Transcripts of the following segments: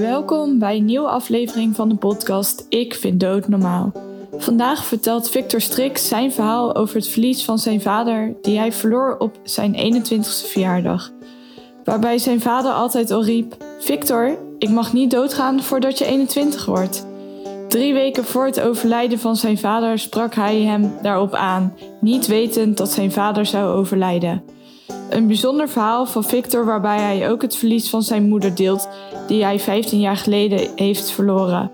Welkom bij een nieuwe aflevering van de podcast Ik vind dood normaal. Vandaag vertelt Victor Strix zijn verhaal over het verlies van zijn vader, die hij verloor op zijn 21ste verjaardag. Waarbij zijn vader altijd al riep: Victor, ik mag niet doodgaan voordat je 21 wordt. Drie weken voor het overlijden van zijn vader sprak hij hem daarop aan, niet wetend dat zijn vader zou overlijden. Een bijzonder verhaal van Victor waarbij hij ook het verlies van zijn moeder deelt, die hij 15 jaar geleden heeft verloren.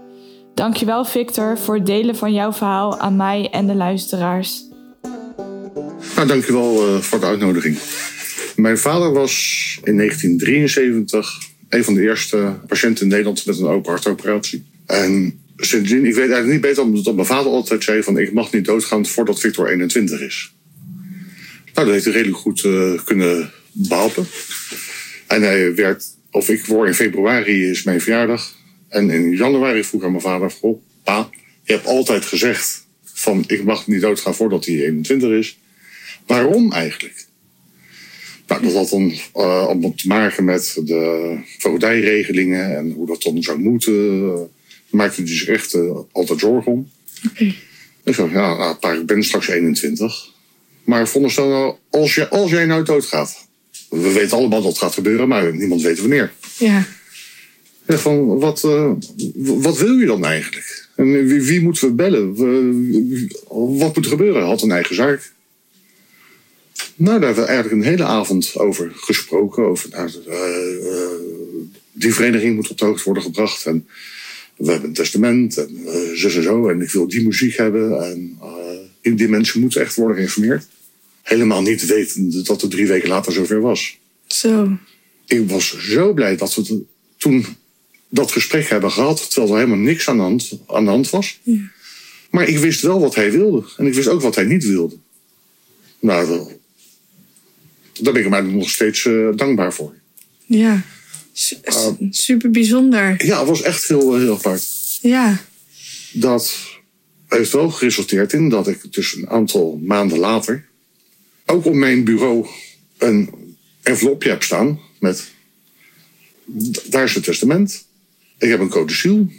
Dankjewel Victor voor het delen van jouw verhaal aan mij en de luisteraars. Nou, dankjewel uh, voor de uitnodiging. Mijn vader was in 1973 een van de eerste patiënten in Nederland met een open hartoperatie. En sindsdien, ik weet eigenlijk niet beter omdat mijn vader altijd zei van ik mag niet doodgaan voordat Victor 21 is. Nou, dat heeft hij redelijk goed uh, kunnen behappen. En hij werd, of ik word in februari is mijn verjaardag. En in januari vroeg aan mijn vader: Goh, pa, je hebt altijd gezegd van ik mag niet doodgaan voordat hij 21 is. Waarom eigenlijk? Nou, dat had dan uh, allemaal te maken met de voogdijregelingen en hoe dat dan zou moeten. Daar maakte hij zich echt uh, altijd zorgen om. Okay. Ik zei, ja, nou, pa, ik ben straks 21. Maar veronderstel nou, als, je, als jij nou doodgaat. We weten allemaal dat het gaat gebeuren, maar niemand weet wanneer. Ja. ja van, wat, uh, wat wil je dan eigenlijk? En wie, wie moeten we bellen? wat moet er gebeuren? Hij had een eigen zaak. Nou, daar hebben we eigenlijk een hele avond over gesproken. Over, nou, uh, uh, die vereniging moet op de hoogte worden gebracht. En we hebben een testament en uh, zus en zo. En ik wil die muziek hebben. En die mensen moeten echt worden geïnformeerd helemaal niet weten dat het drie weken later zover was. Zo. Ik was zo blij dat we toen dat gesprek hebben gehad, terwijl er helemaal niks aan de hand, aan de hand was. Ja. Maar ik wist wel wat hij wilde en ik wist ook wat hij niet wilde. Nou, daar ben ik hem nog steeds uh, dankbaar voor. Ja, uh, super bijzonder. Ja, het was echt heel, heel apart. Ja. Dat heeft wel geresulteerd in dat ik dus een aantal maanden later ook op mijn bureau een envelopje heb staan met. Daar is het testament. Ik heb een codicil.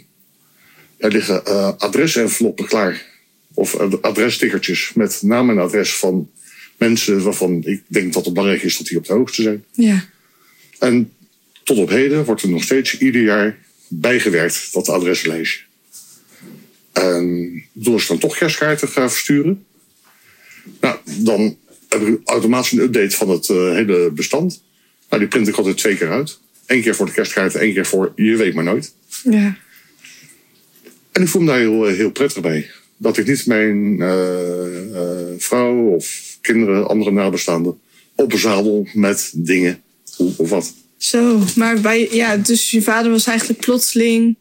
Er liggen uh, adresenveloppen klaar. Of uh, adresstickertjes met naam en adres van mensen waarvan ik denk dat het belangrijk is dat die op de hoogte zijn. Ja. En tot op heden wordt er nog steeds ieder jaar bijgewerkt, dat adreslijstje. En door ze dan toch kerstkaarten gaan versturen, nou, dan heb ik automatisch een update van het uh, hele bestand. Nou, die print ik altijd twee keer uit. Eén keer voor de kerstkaart, één keer voor je weet maar nooit. Ja. En ik voel me daar heel, heel prettig bij. Dat ik niet mijn uh, vrouw of kinderen, andere nabestaanden, opzadel met dingen of wat. Zo, maar bij, ja, dus je vader was eigenlijk plotseling.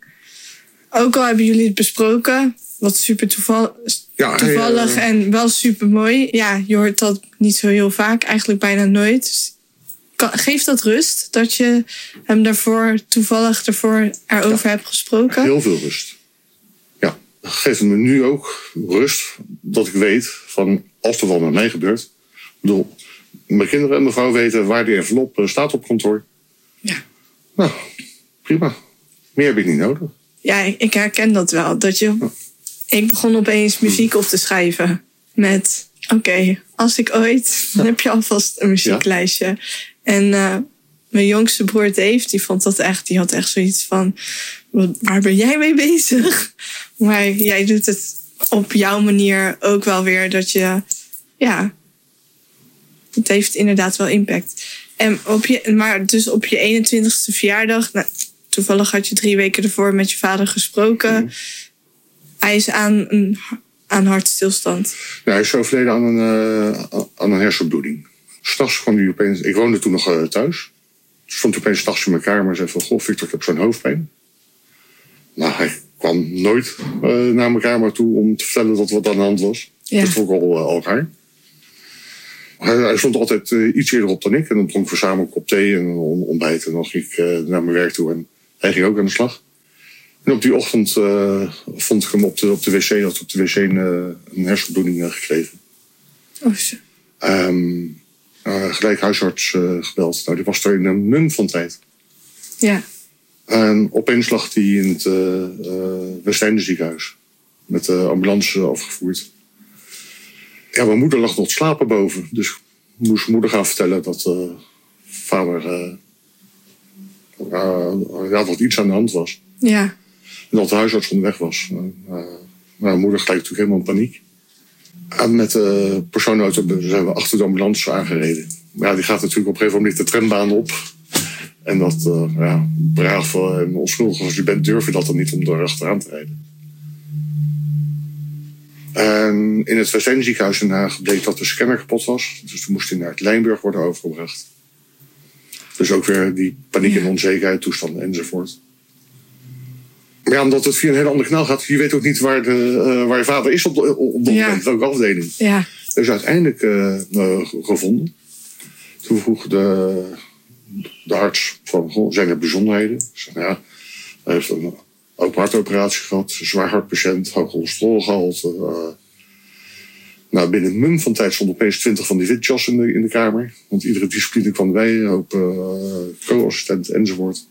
Ook al hebben jullie het besproken, wat super toevallig, ja, toevallig hij, en wel super mooi. Ja, je hoort dat niet zo heel vaak, eigenlijk bijna nooit. Dus geeft dat rust dat je hem daarvoor toevallig ervoor erover hebt gesproken? Heel veel rust. Ja, geeft me nu ook rust dat ik weet van als er wat met mij gebeurt. Ik bedoel, mijn kinderen en mijn vrouw weten waar die envelop staat op kantoor. Ja. Nou, prima. Meer heb ik niet nodig. Ja, ik herken dat wel. Dat je ik begon opeens muziek op te schrijven. Met, oké, okay, als ik ooit, dan heb je alvast een muzieklijstje. Ja. En uh, mijn jongste broer Dave, die vond dat echt, die had echt zoiets van, waar ben jij mee bezig? Maar jij doet het op jouw manier ook wel weer dat je, ja, het heeft inderdaad wel impact. En op je, maar dus op je 21ste verjaardag, nou, toevallig had je drie weken ervoor met je vader gesproken. Mm hij is aan een, aan hartstilstand. Ja, hij is overleden aan een, uh, aan een hersenbloeding. S'nachts kwam hij opeens... Ik woonde toen nog uh, thuis. Stond hij opeens s'nachts in mijn kamer en zei van... Goh, Victor, ik heb zo'n hoofdpijn. Nou, hij kwam nooit uh, naar mijn kamer toe om te vertellen dat wat aan de hand was. Ja. Dat vond ik al, al raar. Hij, hij, stond altijd iets eerder op dan ik. En dan dronken we samen een kop thee en een ontbijt. En dan ging ik naar mijn werk toe en hij ging ook aan de slag. En op die ochtend uh, vond ik hem op de, op de wc, had op de wc een, een hersenbloeding uh, gekregen. Oh. Um, uh, gelijk huisarts gebeld. Nou, die was er in een mum van tijd. Ja. En opeens lag hij in het uh, ziekenhuis. Met de ambulance afgevoerd. Ja, mijn moeder lag nog slapen boven. Dus moest moeder gaan vertellen dat vader... ja, dat iets aan de hand was. Ja. Dat de huisarts onderweg was. mijn moeder gelijk natuurlijk helemaal in paniek. En met de persoonauto zijn we achter de ambulance aangereden. Ja, die gaat natuurlijk op een gegeven moment de trambaan op. En dat, uh, ja, braaf en onschuldig als je bent, durf je dat dan niet om door achteraan te rijden. En in het Westijn ziekenhuis in Haag bleek dat de scanner kapot was. Dus toen moest hij naar het Lijnburg worden overgebracht. Dus ook weer die paniek en onzekerheid, toestanden enzovoort. Ja, omdat het via een hele andere kanaal gaat, je weet ook niet waar, de, uh, waar je vader is op de, op de ja. welke afdeling. Ja. Dus uiteindelijk uh, gevonden. Toen vroeg de, de arts van, zijn er bijzonderheden? Zeg, ja, hij heeft een open hartoperatie gehad, zwaar hartpatiënt, hoog cholesterolgehalte. Uh, nou, binnen een mum van tijd stond opeens twintig van die witjas in de, in de kamer. Want iedere discipline kwam bij, een hoop uh, co-assistent enzovoort.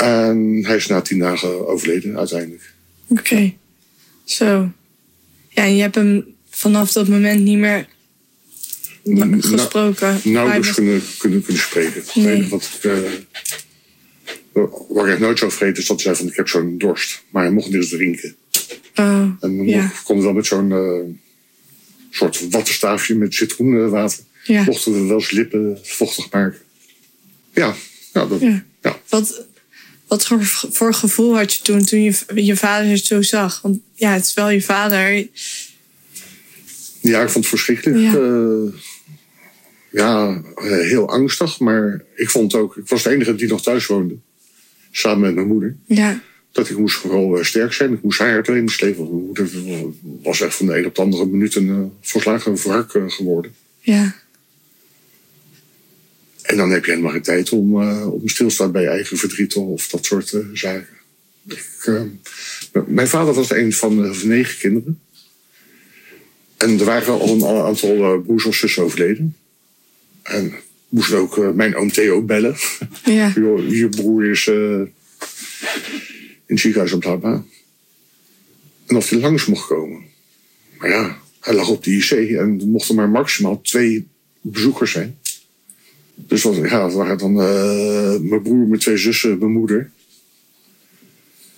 En hij is na tien dagen overleden uiteindelijk. Oké, zo. Ja, en je hebt hem vanaf dat moment niet meer gesproken. Nou, nauwelijks kunnen, kunnen, kunnen spreken. Nee. Wat ik, uh, waar ik nooit zo vergeten is dat hij zei van ik heb zo'n dorst. Maar hij mocht niet eens drinken. Uh, en ja. kon wel met zo'n uh, soort wattenstaafje met citroenwater. Ja. Mochten we wel eens lippen vochtig maken. Ja, ja, dat, ja. ja. Wat, wat voor gevoel had je toen, toen je, je vader het zo zag? Want ja, het is wel je vader. Ja, ik vond het verschrikkelijk. Ja, uh, ja heel angstig. Maar ik vond ook... Ik was de enige die nog thuis woonde. Samen met mijn moeder. Ja. Dat ik moest vooral uh, sterk zijn. Ik moest haar alleen slepen. Want mijn moeder was echt van de een op de andere minuut een uh, verslagen wrak geworden. Ja. En dan heb je helemaal geen tijd om, uh, om stil te staan bij je eigen verdriet of dat soort uh, zaken. Ik, uh, mijn vader was een van negen kinderen. En er waren al een aantal broers of zussen overleden. En moest ook mijn oom Theo bellen. Ja. je broer is in het ziekenhuis op Laba. En of hij langs mocht komen. Maar ja, hij lag op de IC en er mochten maar maximaal twee bezoekers zijn. Dus wat, ja, dat waren dan uh, mijn broer, mijn twee zussen, mijn moeder.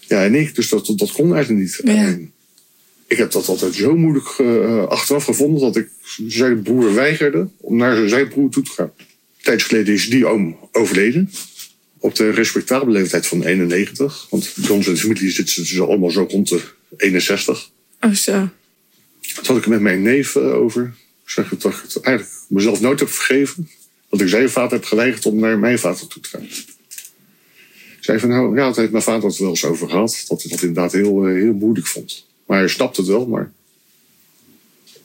Ja, en ik. Dus dat, dat, kon eigenlijk niet. Ja. En ik heb dat altijd zo moeilijk uh, achteraf gevonden dat ik zijn broer weigerde om naar zijn broer toe te gaan. Tijds geleden is die oom overleden. Op de respectabele leeftijd van 91. Want bij ons in de familie zitten ze dus allemaal zo rond de 61. Oh, zo. Toen had ik met mijn neef uh, over. Ik zeg dat ik eigenlijk mezelf nooit heb vergeven. Dat ik vader heb geweigerd om naar mijn vader toe te gaan. Ik zei van nou, ja, dat heeft mijn vader het wel eens over gehad. Dat hij dat inderdaad heel, heel moeilijk vond. Maar hij snapte het wel, maar...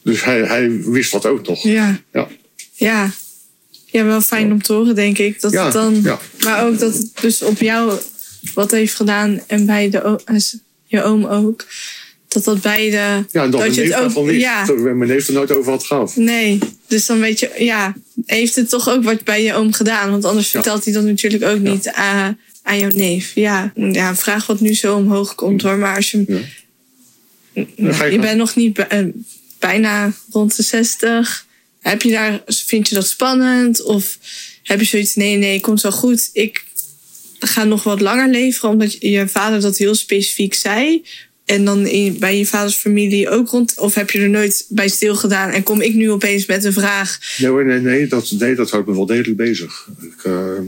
Dus hij, hij wist dat ook nog. Ja. Ja. Ja, ja wel fijn om te horen, denk ik. Dat ja, het dan, ja. Maar ook dat het dus op jou wat heeft gedaan en bij de, je oom ook. Dat dat beide. Ja, dat, dat je het ook. Niet, ja. Mijn neef er nooit over had gehad. Nee, dus dan weet je, ja, heeft het toch ook wat bij je oom gedaan? Want anders vertelt hij dat natuurlijk ook niet aan, aan jouw neef. Ja, ja, een vraag wat nu zo omhoog komt hoor. Maar als je. Ja. je bent nog niet bijna rond de 60. Heb je daar, vind je dat spannend? Of heb je zoiets, nee, nee, komt wel goed. Ik ga nog wat langer leven, omdat je vader dat heel specifiek zei. En dan in, bij je vaders familie ook rond? Of heb je er nooit bij stilgedaan en kom ik nu opeens met een vraag? Nee, nee, nee, dat, nee dat houdt me wel degelijk bezig. Ik, uh,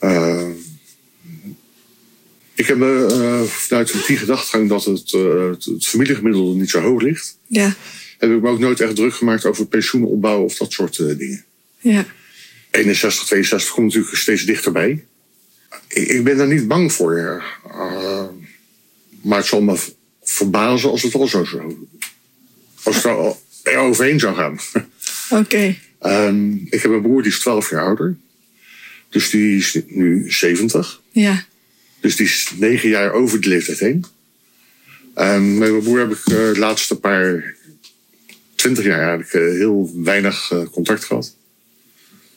uh, ik heb me uh, vanuit die gedachtegang dat het, het, het familiegemiddelde niet zo hoog ligt. Ja. Heb ik me ook nooit echt druk gemaakt over pensioenen opbouwen of dat soort dingen. Ja. 61, 62 komt natuurlijk steeds dichterbij. Ik, ik ben daar niet bang voor. Maar het zal me verbazen als het al zo zou. Als het er overheen zou gaan. Oké. Okay. Um, ik heb een broer die is 12 jaar ouder. Dus die is nu 70. Ja. Dus die is 9 jaar over de leeftijd heen. En met mijn broer heb ik uh, de laatste paar 20 jaar eigenlijk uh, heel weinig uh, contact gehad.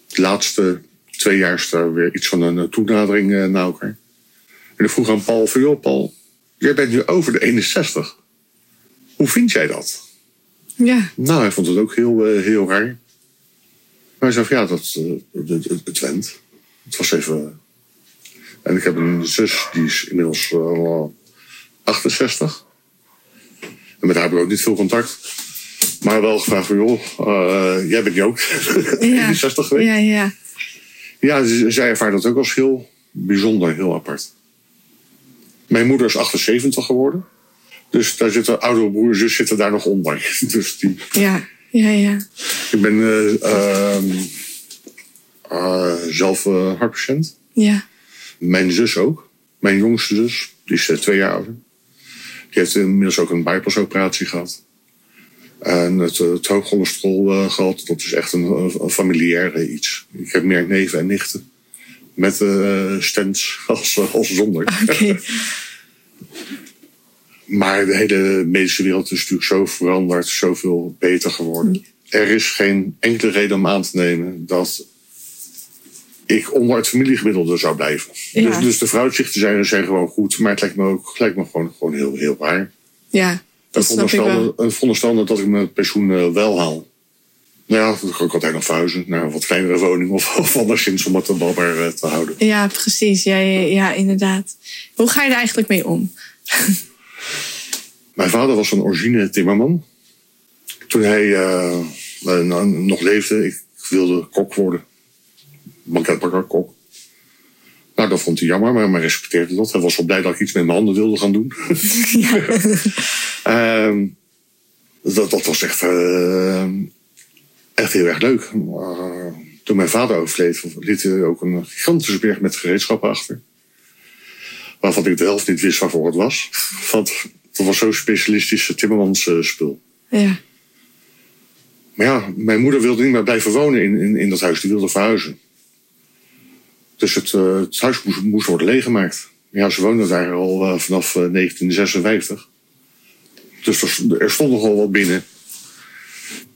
De laatste twee jaar is daar weer iets van een eh, toenadering naar elkaar. En ik vroeg aan Paul van, joh Paul, jij bent nu over de 61. Hoe vind jij dat? Ja. Nou, hij vond het ook heel, uh, heel raar. Maar hij zei van, ja, dat, het, het, het went. Het was even... En ik heb een zus, die is inmiddels uh, 68. En met haar heb ik ook niet veel contact. Maar wel gevraagd van, joh, uh, jij bent nu ook ja. 60 geweest. Ja, ja. Ja, zij ervaart dat ook als heel bijzonder, heel apart. Mijn moeder is 78 geworden. Dus daar zitten oudere broer en zus zitten daar nog onder. Dus die... Ja, ja, ja. Ik ben uh, uh, uh, zelf hartpatiënt. Ja. Mijn zus ook. Mijn jongste zus, die is twee jaar ouder. Die heeft inmiddels ook een bypassoperatie gehad. En het, het hoogcholesterol gehad, dat is echt een, een familiair iets. Ik heb meer neven en nichten. Met stents als, als zonder. Okay. maar de hele medische wereld is natuurlijk zo veranderd, zoveel beter geworden. Er is geen enkele reden om aan te nemen dat ik onder het familiegemiddelde zou blijven. Ja. Dus, dus de vooruitzichten zijn, zijn gewoon goed, maar het lijkt me ook lijkt me gewoon, gewoon heel, heel raar. Ja, dat snap ik wel. Een veronderstelde dat ik mijn pensioen uh, wel haal. Nou ja, ik altijd nog verhuizen naar een wat kleinere woning of, of anderszins om het balbaar uh, te houden. Ja, precies. Ja, ja, ja, inderdaad. Hoe ga je er eigenlijk mee om? Mijn vader was een origine timmerman. Toen hij uh, nog leefde, ik wilde kok worden. Banketbakker, kok. Nou, dat vond hij jammer, maar hij respecteerde dat. Hij was wel blij dat ik iets met mijn handen wilde gaan doen. Ja. um, dat, dat was echt, uh, echt heel erg leuk. Uh, toen mijn vader overleed, liet hij ook een gigantische berg met gereedschappen achter. Waarvan ik de helft niet wist waarvoor het was. Want dat was zo'n specialistische timmermansspul. Ja. Maar ja, mijn moeder wilde niet meer blijven wonen in, in, in dat huis. Die wilde verhuizen. Dus het, uh, het huis moest, moest, worden leeggemaakt. Ja, ze woonden daar al uh, vanaf uh, 1956. Dus er, er, stond nogal wat binnen.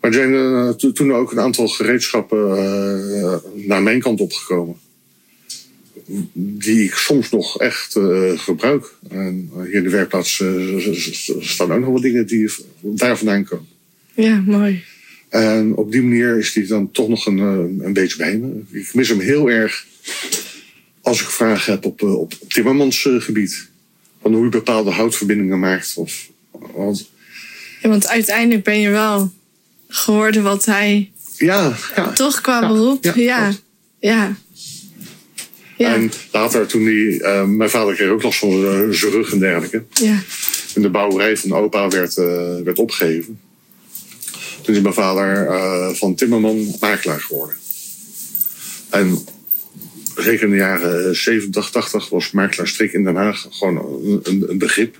Maar er zijn to, toen ook een aantal gereedschappen naar mijn kant opgekomen. Die ik soms nog echt gebruik. En hier in de werkplaats staan ook nog wat dingen die daar vandaan komen. Ja, mooi. En op die manier is die dan toch nog een, een beetje bij me. Ik mis hem heel erg als ik vragen heb op, op timmermansgebied. Van hoe je bepaalde houtverbindingen maakt. Of, want... Ja, want uiteindelijk ben je wel geworden wat hij... Ja, ja. Toch qua ja, beroep? Ja. Ja. ja. En later, toen die, uh, mijn vader kreeg ook last van uh, zijn rug en dergelijke. Ja. En de bouwerij van opa werd, uh, werd opgegeven. Toen is mijn vader van timmerman makelaar geworden. En zeker in de jaren 70, 80 was makelaarstrik in Den Haag gewoon een, een, begrip.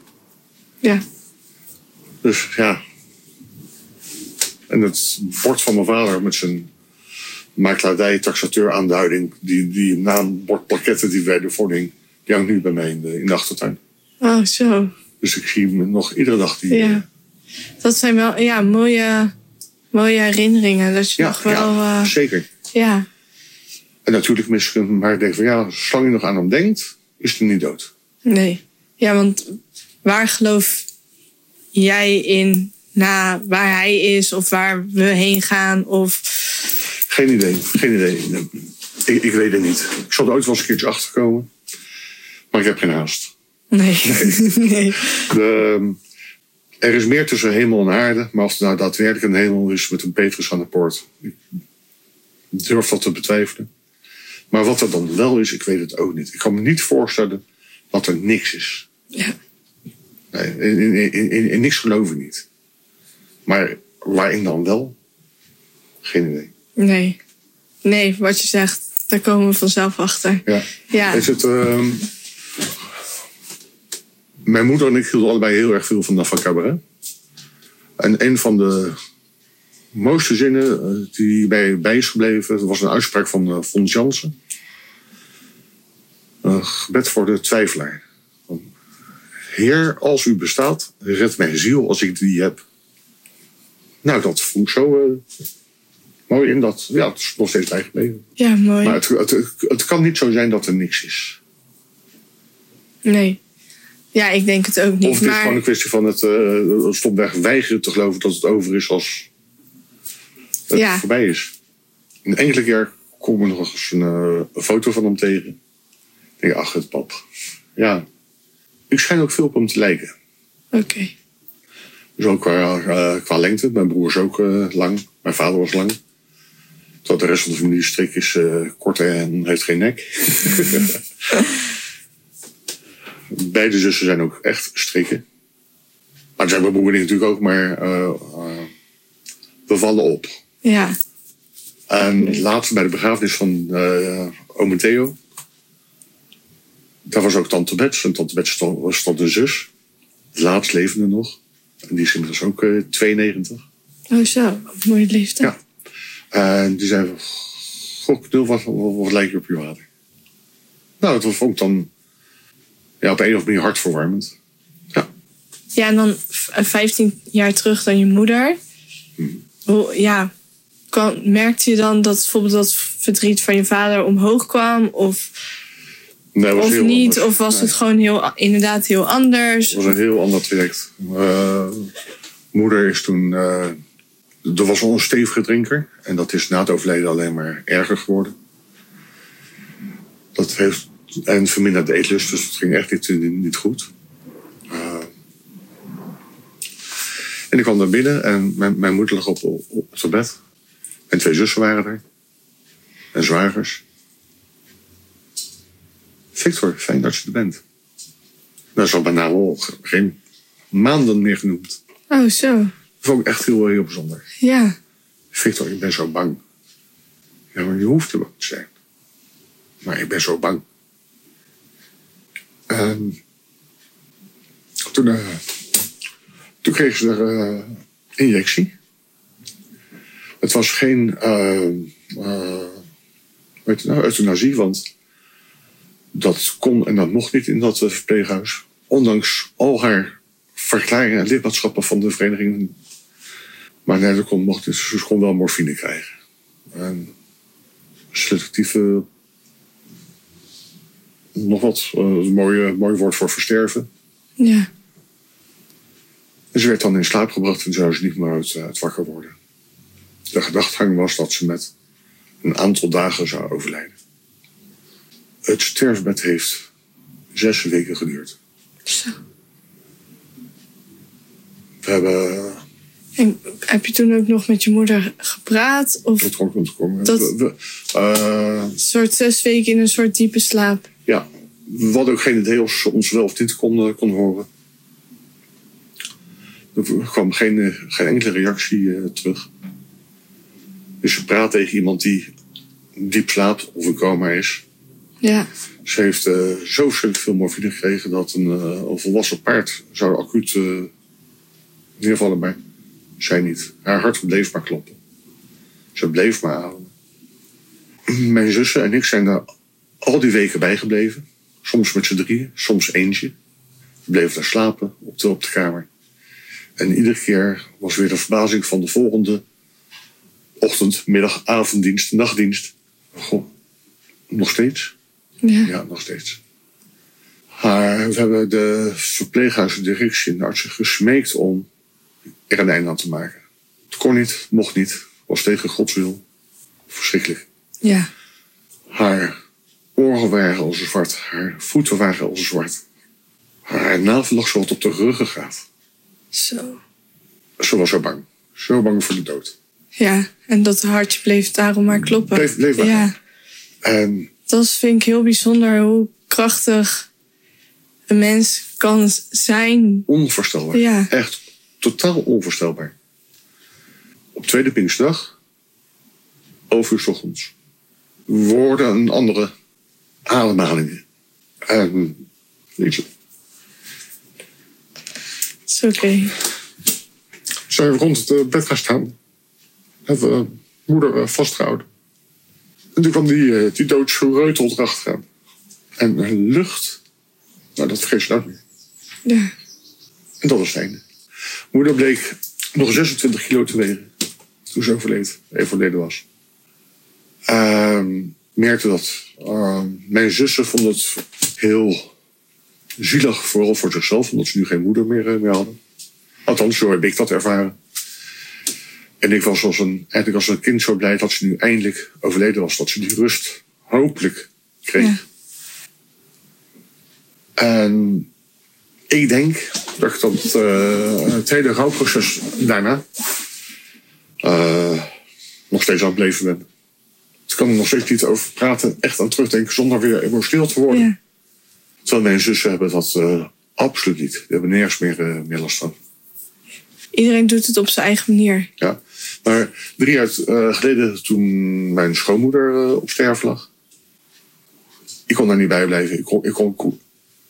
Ja. Dus ja. En het bord van mijn vader met zijn makelaardij, taxateur aanduiding, die, die naambordpakketten die wij ervoor ding, die hangt nu bij mij in de, in de achtertuin. Oh, zo. Dus ik zie hem nog iedere dag die. Ja. Dat zijn wel ja, mooie, mooie herinneringen. Dat je ja, nog wel. Ja, uh, zeker. Ja. En natuurlijk mis ik hem, maar ik denk van ja, zolang je nog aan hem denkt, is hij niet dood. Nee. Ja, want waar geloof jij in na waar hij is of waar we heen gaan? Of... Geen idee, geen idee. Ik, ik weet het niet. Ik zal er ooit wel eens een keertje achterkomen. Maar ik heb geen haast. Nee. Nee. nee. De, er is meer tussen hemel en aarde, maar of het nou daadwerkelijk een hemel is met een Petrus aan de poort, ik durf dat te betwijfelen. Maar wat er dan wel is, ik weet het ook niet. Ik kan me niet voorstellen dat er niks is. Ja. Nee, in, in, in, in, niks geloof ik niet. Maar waarin dan wel? Geen idee. Nee. Nee, wat je zegt, daar komen we vanzelf achter. Ja. Ja. Is het, uh, mijn moeder en ik hielden allebei heel erg veel van, van cabaret. En een van de mooiste zinnen die bij, bij is gebleven, was een uitspraak van uh, Fons Jansen. Een gebed voor de twijfelaar. Heer, als u bestaat, red mijn ziel als ik die heb. Nou, dat vond ik zo. Uh, mooi in dat ja, het is nog steeds bijgebleven. Ja, mooi. Maar het, het, het kan niet zo zijn dat er niks is. Nee. Ja, ik denk het ook niet. Of het is gewoon een kwestie van het uh, stopweg weigeren te geloven dat het over is als het Ja. voorbij is. Een enkele keer kom ik nog eens een, eh, een foto van hem tegen. Ik denk, ach, het pap. Ja. Ik schijn ook veel op hem te lijken. Oké. Dus ook qua, eh, qua lengte. Mijn broer is ook eh, lang. Mijn vader was lang. Terwijl de rest van de familie strik is eh, kort en heeft geen nek. Beide zussen zijn ook echt strikken. Maar dat zijn mijn broer en ik natuurlijk ook, maar eh, eh, we vallen op. Ja. En laatst bij de begrafenis van eh en Theo. Daar was ook tante Bets. En tante Bets stond- was stond een zus. Laatst levende nog. En die is inmiddels ook eh, 92. Oh zo, mooie leeftijd. Ja. En die zei, goh, knul, wat, wat, wat lijkt je op je vader? Nou, dat vond ik dan ja, op een of andere manier hartverwarmend. Ja, Ja, en dan v- eh, 15 jaar terug dan je moeder. Hoe, ja, kan, merkte je dan dat bijvoorbeeld dat verdriet van je vader omhoog kwam? Of, nee, of niet? anders. Of was Nee, het gewoon heel, inderdaad heel anders? Het was een heel ander traject. Eh, moeder is toen... eh er was al een stevige drinker. En dat is na het overlijden alleen maar erger geworden. Dat heeft... En verminderde eetlust, dus het ging echt niet, niet goed. Eh, en ik kwam naar binnen en mijn, mijn moeder lag op, op, op zijn bed. Mijn twee zussen waren er. En zwagers. Victor, fijn dat je er bent. Dat is al bijna al geen maanden meer genoemd. Oh zo, Dat vond ik echt heel, heel bijzonder. ja. Victor, ik ben zo bang. Ja, maar je hoeft er bang te zijn. Maar ik ben zo bang. En toen, eh, toen kreeg ze er eh, injectie. Het was geen eh, eh, weet je nou, euthanasie, want dat kon en dat mocht niet in dat eh, verpleeghuis. Ondanks al haar verklaringen en lidmaatschappen van de vereniging maar nee, kon, mocht, niet. ze kon wel morfine krijgen. En selectieve. Nog wat, eh, een mooi, mooi woord voor versterven. Ja, En ze werd dan in slaap gebracht en zou ze niet meer uit, uit wakker worden. De gedachtegang was dat ze met een aantal dagen zou overlijden. Het sterfbed heeft zes weken geduurd. zo. We hebben. En heb je toen ook nog met je moeder gepraat? Of Dat kon, Dat- we- we- eh, een soort zes weken in een soort diepe slaap? Ja, we hadden ook geen idee of ze ons wel of niet konden, kon horen. Er kwam geen, geen enkele reactie eh, terug. Dus je praat tegen iemand die diep slaapt of in coma is. Ja, Ze heeft eh, zo verschrikkelijk veel morfine gekregen dat een, eh, volwassen paard zou acuut eh, neervallen, maar zij niet. Haar hart bleef maar kloppen. Ze bleef maar ademen. Mijn zussen en ik zijn daar al die weken bijgebleven. Soms met z'n drieën, soms eentje. We bleven daar slapen op de, op de kamer. En iedere keer was weer de verbazing van de volgende ochtend, middag, avonddienst, nachtdienst. Goh, nog steeds? Ja. Ja, nog steeds. We hebben de verpleeghuisdirectie en de artsen gesmeekt om er een einde aan te maken. Het kon niet, mocht niet, was tegen Gods wil. Verschrikkelijk. ja. Haar oren waren al zwart, haar voeten waren al zwart. Haar navel lag zo wat op de ruggengraat. Zo. Ze was zo bang. Zo bang voor de dood. Ja, en dat hartje bleef daarom maar kloppen. Bleef- bleef maar ja, En dat vind ik heel bijzonder hoe krachtig een mens kan zijn. onvoorstelbaar. Ja. Echt totaal onvoorstelbaar. Op tweede Pinksterdag, 11 uur 's ochtends, worden een andere ademhalingen. En liedje. is oké. Zijn we rond het eh, bed gaan staan. Hebben we moeder eh, vastgehouden. En toen kwam die, eh, die doodsgereuteld erachteraan. En een lucht. Nou, dat vergeet je nooit meer. Ja. En dat was het einde. Moeder bleek nog 26 kilo te wegen. toen ze overleed, overleden was. Ehm merkte dat ehm, mijn zussen vonden het heel zielig, vooral voor zichzelf, omdat ze nu geen moeder meer, eh, meer hadden. Althans, zo heb ik dat ervaren. En ik was als een, eigenlijk als een kind zo blij dat ze nu eindelijk overleden was. Dat ze die rust hopelijk kreeg. Ja. En ik denk dat ik dat eh, het hele rouwproces daarna eh, nog steeds aan het beleven ben. Ik kan er nog steeds niet over praten, echt aan terugdenken zonder weer emotioneel te worden. Ja. Terwijl mijn zussen hebben dat eh, absoluut niet. Die hebben nergens meer, meer last van. Iedereen doet het op zijn eigen manier. Ja. Maar drie jaar eh, geleden, toen mijn schoonmoeder eh, op sterven lag, ik kon daar niet bij blijven. Ik, kon, ik, kon,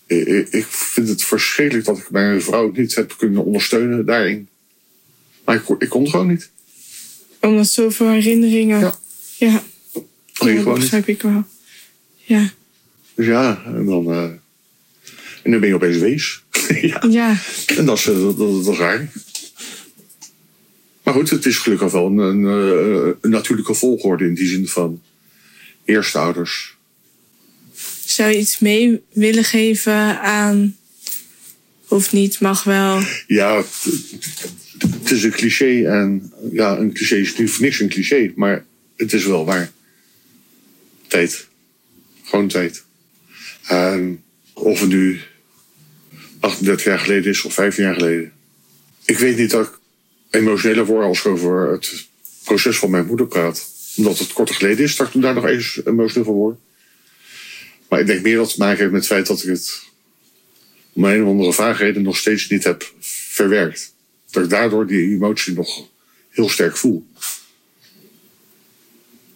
ik, vind het verschrikkelijk dat ik mijn vrouw niet heb kunnen ondersteunen daarin. Maar ik, kon- ik kon het gewoon niet. Omdat zoveel herinneringen. Ja. Ja, dat niet. begrijp ik wel. Ja. Dus ja, en dan. eh, en nu ben je opeens wees. ja. Ja. En dat is, dat, dat, dat is raar. Maar goed, het is gelukkig wel een, een, eh, een natuurlijke volgorde in die zin van eerste ouders. Zou je iets mee willen geven aan. Hoeft niet, mag wel. Ja, het, het is een cliché en ja, een cliché is nu voor niks een cliché, maar het is wel waar. Tijd. Gewoon tijd. En of het nu 38 jaar geleden is of 15 jaar geleden. Ik weet niet dat ik emotioneler word als ik over het proces van mijn moeder praat. Omdat het korter geleden is, dat ik daar nog eens emotioneel van word. Maar ik denk meer dat het te maken heeft met het feit dat ik het om een of andere vaagheden nog steeds niet heb verwerkt. Dat ik daardoor die emotie nog heel sterk voel.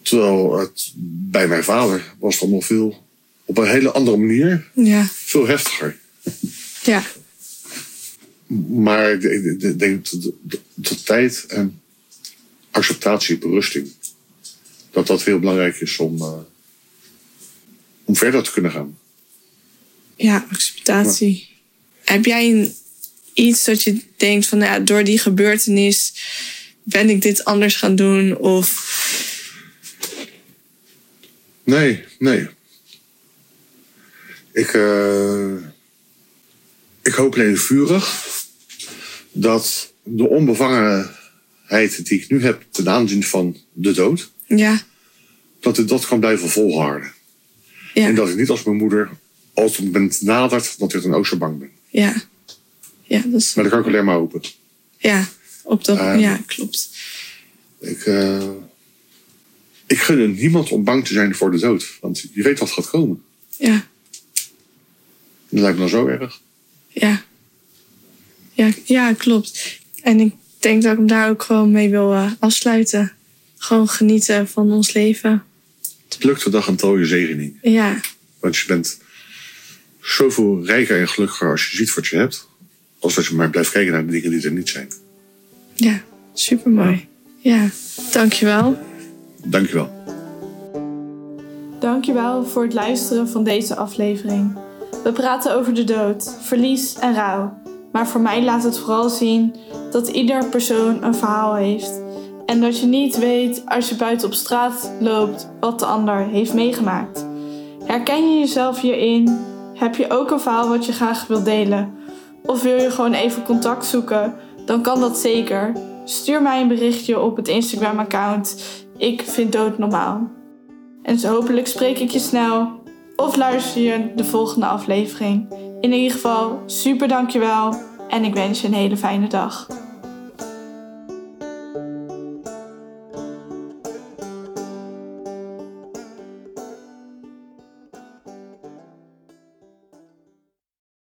Terwijl het bij mijn vader was het allemaal veel op een hele andere manier, Ja. veel heftiger. Ja. Maar ik denk dat tijd en acceptatie, berusting, dat dat heel belangrijk is om, eh, om verder te kunnen gaan. Ja, acceptatie. Heb jij een, iets dat je denkt van, nou ja, door die gebeurtenis ben ik dit anders gaan doen? Of Nee, nee. Ik, eh, ik hoop alleen vurig dat de onbevangenheid die ik nu heb ten aanzien van de dood, ja, dat ik dat kan blijven volharden. En ja, dat ik niet als mijn moeder als het moment nadert, dat ik dan ook zo bang ben. ja. Ja, dat is, Maar dat kan ik alleen maar hopen. ja, op dat, Ehm. ja, klopt. Ik, eh, ik gun het niemand om bang te zijn voor de dood. Want je weet wat gaat komen. Ja, Dat lijkt me dan zo erg. ja. Ja, ja, klopt. En ik denk dat ik hem daar ook gewoon mee wil eh, afsluiten. Gewoon genieten van ons leven. Pluk de dag een tooie zegening. Ja, Want je bent zoveel rijker en gelukkiger als je ziet wat je hebt. Als dat je maar blijft kijken naar de dingen die er niet zijn. ja, supermooi. Ja, dankjewel. Dankjewel. Dankjewel voor het luisteren van deze aflevering. We praten over de dood, verlies en rouw. Maar voor mij laat het vooral zien dat ieder persoon een verhaal heeft. En dat je niet weet als je buiten op straat loopt wat de ander heeft meegemaakt. Herken je jezelf hierin? Heb je ook een verhaal wat je graag wilt delen? Of wil je gewoon even contact zoeken? Dan kan dat zeker. Stuur mij een berichtje op het Instagram-account. Ik vind dood normaal. En zo hopelijk spreek ik je snel. Of luister je de volgende aflevering. In ieder geval, super dankjewel. En ik wens je een hele fijne dag.